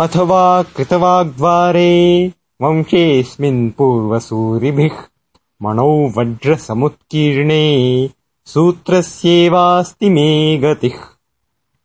अथवा कृतवाग्द्वारे वंशेऽस्मिन् पूर्वसूरिभिः मणौ वज्रसमुत्कीर्णे सूत्रस्येवास्ति मे गतिः।